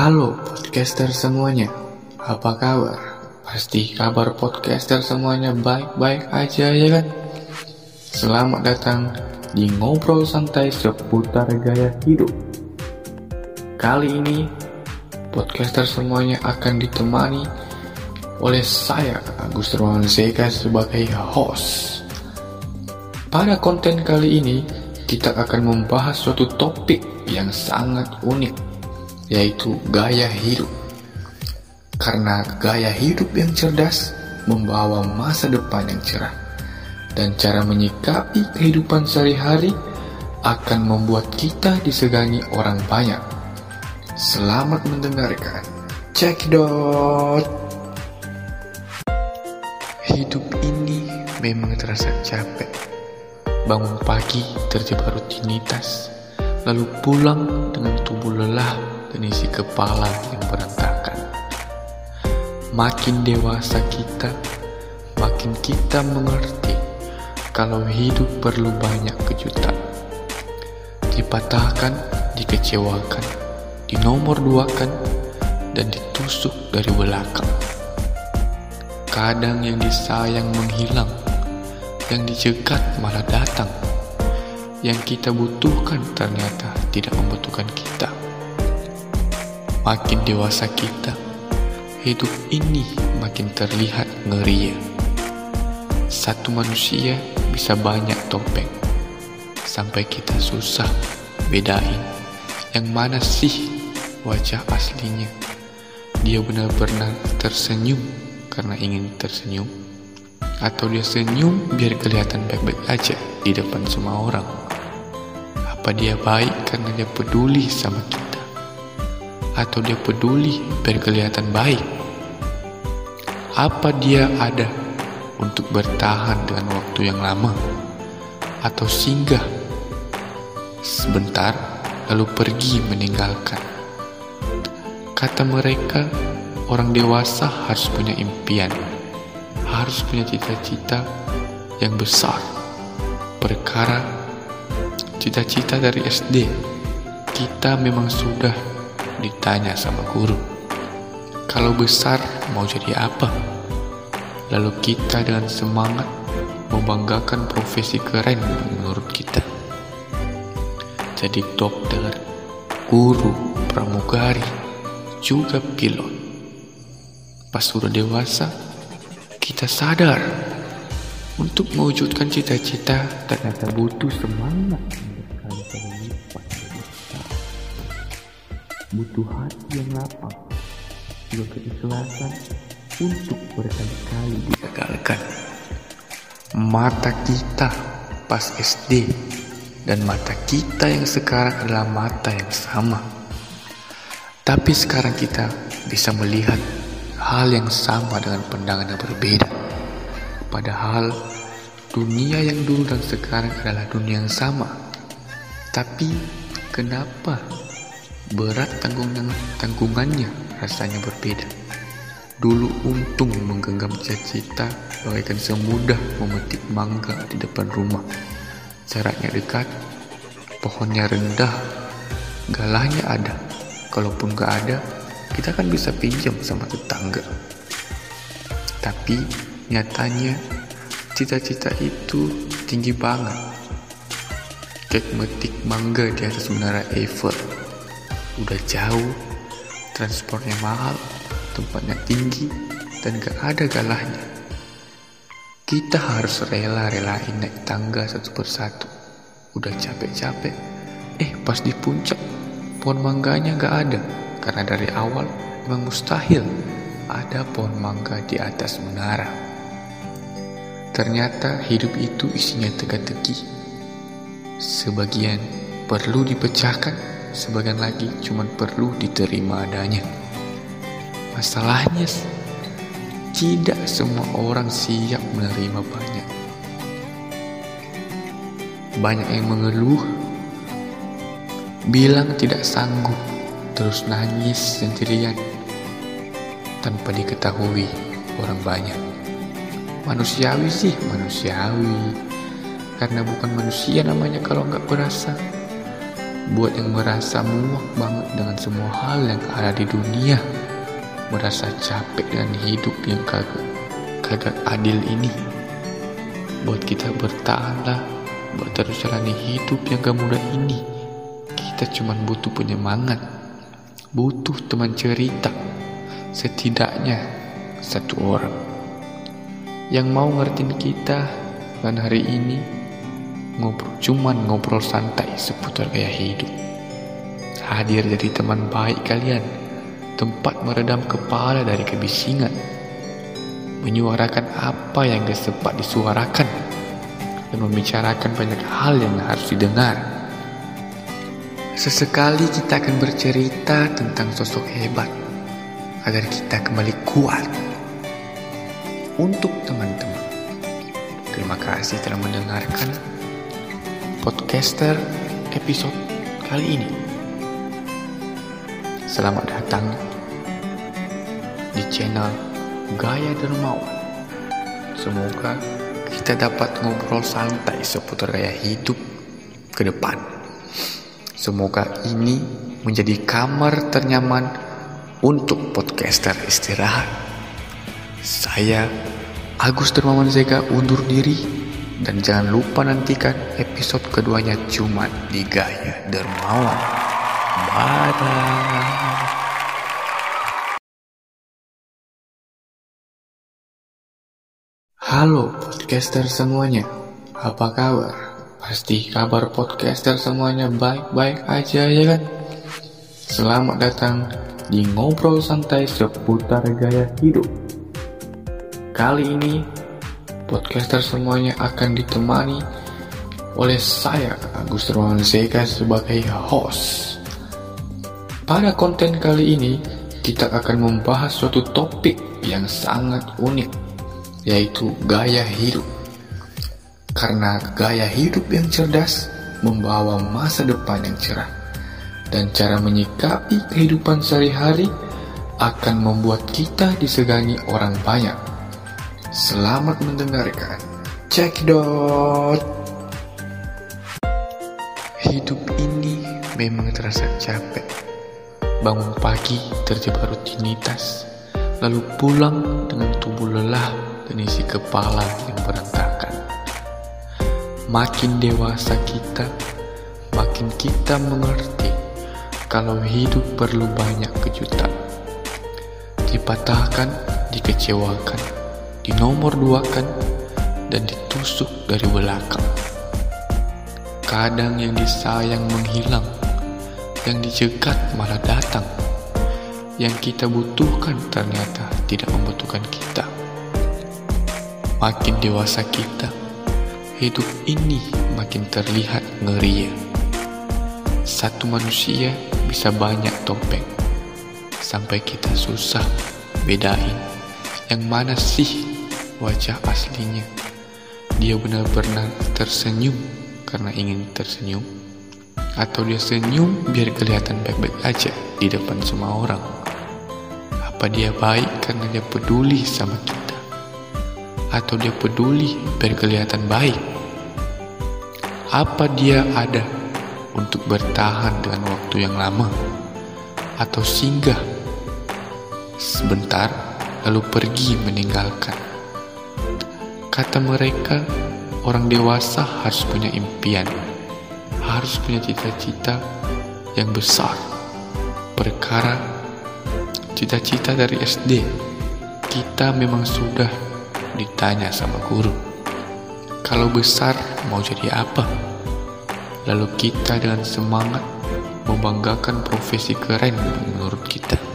Halo podcaster semuanya, apa kabar? Pasti kabar podcaster semuanya baik-baik aja ya kan? Selamat datang di Ngobrol Santai seputar gaya hidup. Kali ini, podcaster semuanya akan ditemani oleh saya, Agus Ruan Zeka sebagai host. Pada konten kali ini, kita akan membahas suatu topik yang sangat unik yaitu gaya hidup. Karena gaya hidup yang cerdas membawa masa depan yang cerah, dan cara menyikapi kehidupan sehari-hari akan membuat kita disegani orang banyak. Selamat mendengarkan. Cekidot. Hidup ini memang terasa capek. Bangun pagi terjebak rutinitas, lalu pulang dengan tubuh lelah dan isi kepala yang berantakan. Makin dewasa kita, makin kita mengerti kalau hidup perlu banyak kejutan. Dipatahkan, dikecewakan, dinomor duakan, dan ditusuk dari belakang. Kadang yang disayang menghilang, yang dicegat malah datang. Yang kita butuhkan ternyata tidak membutuhkan kita. Makin dewasa kita, hidup ini makin terlihat ngeri. Satu manusia bisa banyak topeng, sampai kita susah bedain yang mana sih wajah aslinya. Dia benar-benar tersenyum karena ingin tersenyum, atau dia senyum biar kelihatan baik-baik aja di depan semua orang. Apa dia baik karena dia peduli sama kita? Atau dia peduli biar kelihatan baik? Apa dia ada untuk bertahan dengan waktu yang lama atau singgah sebentar lalu pergi meninggalkan? Kata mereka, orang dewasa harus punya impian, harus punya cita-cita yang besar. Perkara cita-cita dari SD, kita memang sudah ditanya sama guru, kalau besar mau jadi apa? Lalu kita dengan semangat membanggakan profesi keren menurut kita. Jadi dokter, guru, pramugari, juga pilot. Pas sudah dewasa, kita sadar untuk mewujudkan cita-cita ternyata butuh semangat butuh hati yang lapang, juga keikhlasan untuk berkali-kali digagalkan. Mata kita pas SD dan mata kita yang sekarang adalah mata yang sama. Tapi sekarang kita bisa melihat hal yang sama dengan pandangan yang berbeda. Padahal dunia yang dulu dan sekarang adalah dunia yang sama. Tapi kenapa Berat tanggungan tanggungannya rasanya berbeda. Dulu untung menggenggam cita-cita bagaikan semudah memetik mangga di depan rumah. Jaraknya dekat, pohonnya rendah, galahnya ada. Kalaupun gak ada, kita kan bisa pinjam sama tetangga. Tapi nyatanya cita-cita itu tinggi banget. Kayak metik mangga di atas menara Eiffel udah jauh, transportnya mahal, tempatnya tinggi, dan gak ada galahnya. Kita harus rela-relain naik tangga satu persatu. Udah capek-capek, eh pas di puncak, pohon mangganya gak ada. Karena dari awal memang mustahil ada pohon mangga di atas menara. Ternyata hidup itu isinya teka-teki. Sebagian perlu dipecahkan, sebagian lagi cuma perlu diterima adanya. Masalahnya, tidak semua orang siap menerima banyak. Banyak yang mengeluh, bilang tidak sanggup, terus nangis sendirian tanpa diketahui orang banyak. Manusiawi sih, manusiawi. Karena bukan manusia namanya kalau nggak berasa buat yang merasa muak banget dengan semua hal yang ada di dunia, merasa capek dengan hidup yang kagak kagak adil ini. Buat kita bertahanlah, buat terus jalani hidup yang gak mudah ini. Kita cuma butuh penyemangat, butuh teman cerita, setidaknya satu orang yang mau ngertiin kita dan hari ini ngobrol cuman ngobrol santai seputar gaya hidup. Hadir jadi teman baik kalian, tempat meredam kepala dari kebisingan, menyuarakan apa yang gak sempat disuarakan, dan membicarakan banyak hal yang harus didengar. Sesekali kita akan bercerita tentang sosok hebat, agar kita kembali kuat. Untuk teman-teman, terima kasih telah mendengarkan podcaster episode kali ini. Selamat datang di channel Gaya Dermawan. Semoga kita dapat ngobrol santai seputar gaya hidup ke depan. Semoga ini menjadi kamar ternyaman untuk podcaster istirahat. Saya Agus Dermawan Zega undur diri dan jangan lupa nantikan episode keduanya cuma di Gaya Dermawan. Bye. Halo podcaster semuanya, apa kabar? Pasti kabar podcaster semuanya baik-baik aja ya kan? Selamat datang di ngobrol santai seputar gaya hidup. Kali ini podcaster semuanya akan ditemani oleh saya Agus Ruan Zeka sebagai host. Pada konten kali ini kita akan membahas suatu topik yang sangat unik yaitu gaya hidup. Karena gaya hidup yang cerdas membawa masa depan yang cerah dan cara menyikapi kehidupan sehari-hari akan membuat kita disegani orang banyak. Selamat mendengarkan. Cekidot. Hidup ini memang terasa capek. Bangun pagi terjebak rutinitas, lalu pulang dengan tubuh lelah dan isi kepala yang berantakan. Makin dewasa kita, makin kita mengerti kalau hidup perlu banyak kejutan. Dipatahkan, dikecewakan, di nomor dua kan dan ditusuk dari belakang. Kadang yang disayang menghilang, yang dicegat malah datang. Yang kita butuhkan ternyata tidak membutuhkan kita. Makin dewasa kita, hidup ini makin terlihat ngeri. Satu manusia bisa banyak topeng, sampai kita susah bedain yang mana sih wajah aslinya. Dia benar-benar tersenyum karena ingin tersenyum, atau dia senyum biar kelihatan baik-baik aja di depan semua orang. Apa dia baik karena dia peduli sama kita, atau dia peduli biar kelihatan baik? Apa dia ada untuk bertahan dengan waktu yang lama, atau singgah sebentar lalu pergi meninggalkan? Kata mereka, orang dewasa harus punya impian, harus punya cita-cita yang besar. Perkara cita-cita dari SD, kita memang sudah ditanya sama guru. Kalau besar mau jadi apa? Lalu kita dengan semangat membanggakan profesi keren menurut kita.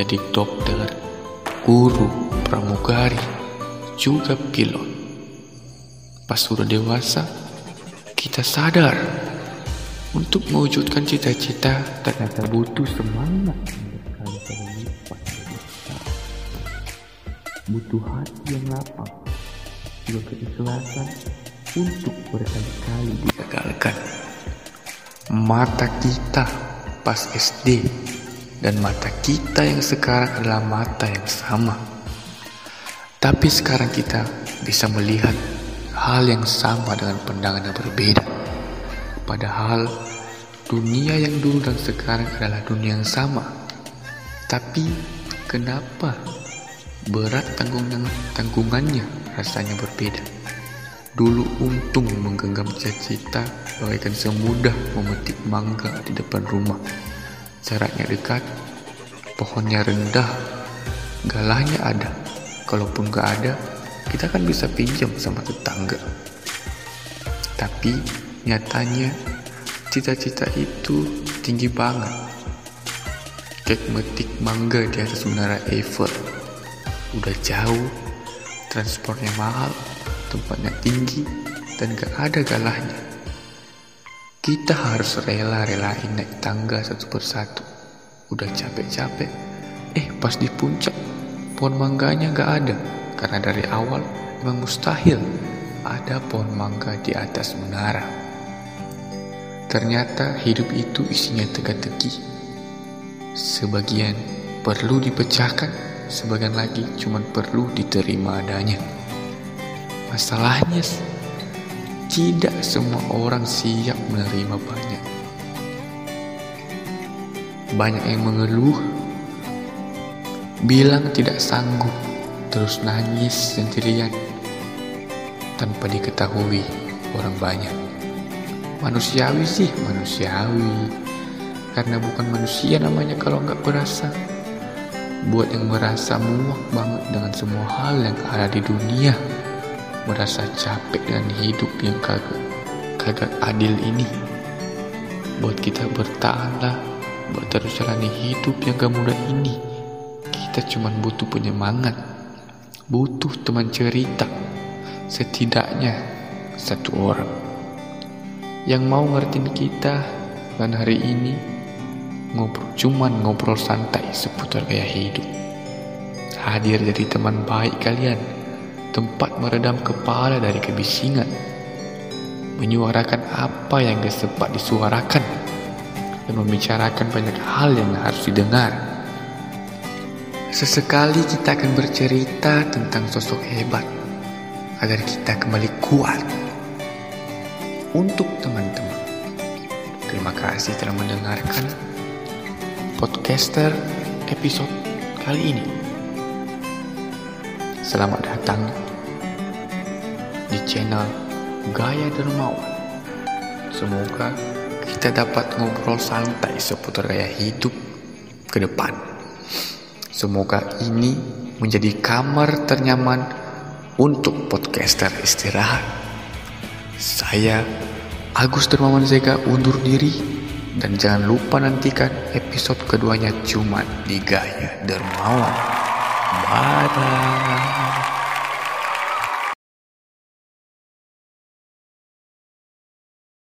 Jadi dokter, guru, pramugari, juga pilot. Pas sudah dewasa, kita sadar untuk mewujudkan cita-cita ternyata butuh semangat Butuh hati yang lapang, juga keikhlasan untuk berkali-kali digagalkan. Mata kita pas SD dan mata kita yang sekarang adalah mata yang sama tapi sekarang kita bisa melihat hal yang sama dengan pandangan yang berbeda. Padahal dunia yang dulu dan sekarang adalah dunia yang sama. Tapi kenapa berat tanggungan tanggungannya rasanya berbeda? Dulu untung menggenggam cita-cita bagaikan semudah memetik mangga di depan rumah. Jaraknya dekat, pohonnya rendah, galahnya ada. Kalaupun gak ada, kita kan bisa pinjam sama tetangga. Tapi nyatanya cita-cita itu tinggi banget. Kek metik mangga di atas menara Eiffel. Udah jauh, transportnya mahal, tempatnya tinggi, dan gak ada galahnya. Kita harus rela-relain naik tangga satu persatu. Udah capek-capek, eh pas di puncak, pohon mangganya gak ada. Karena dari awal memang mustahil ada pohon mangga di atas menara. Ternyata hidup itu isinya teka-teki. Sebagian perlu dipecahkan, sebagian lagi cuma perlu diterima adanya. Masalahnya, tidak semua orang siap menerima banyak. Banyak yang mengeluh, bilang tidak sanggup, terus nangis sendirian tanpa diketahui orang banyak. Manusiawi sih, manusiawi. Karena bukan manusia namanya kalau nggak berasa. Buat yang merasa muak banget dengan semua hal yang ada di dunia. Merasa capek dengan hidup yang kagak, kagak adil ini. Buat kita bertahanlah, buat terus jalani hidup yang gak mudah ini. Kita cuma butuh penyemangat, butuh teman cerita, setidaknya satu orang yang mau ngertiin kita dan hari ini ngobrol cuman ngobrol santai seputar gaya hidup hadir jadi teman baik kalian tempat meredam kepala dari kebisingan menyuarakan apa yang gak sempat disuarakan dan membicarakan banyak hal yang harus didengar sesekali kita akan bercerita tentang sosok hebat agar kita kembali kuat. Untuk teman-teman, terima kasih telah mendengarkan podcaster episode kali ini. Selamat datang di channel Gaya Dermawan. Semoga kita dapat ngobrol santai seputar gaya hidup ke depan. Semoga ini menjadi kamar ternyaman untuk podcaster istirahat. Saya Agus Dermawan Zega undur diri dan jangan lupa nantikan episode keduanya cuma di Gaya Dermawan. Bye.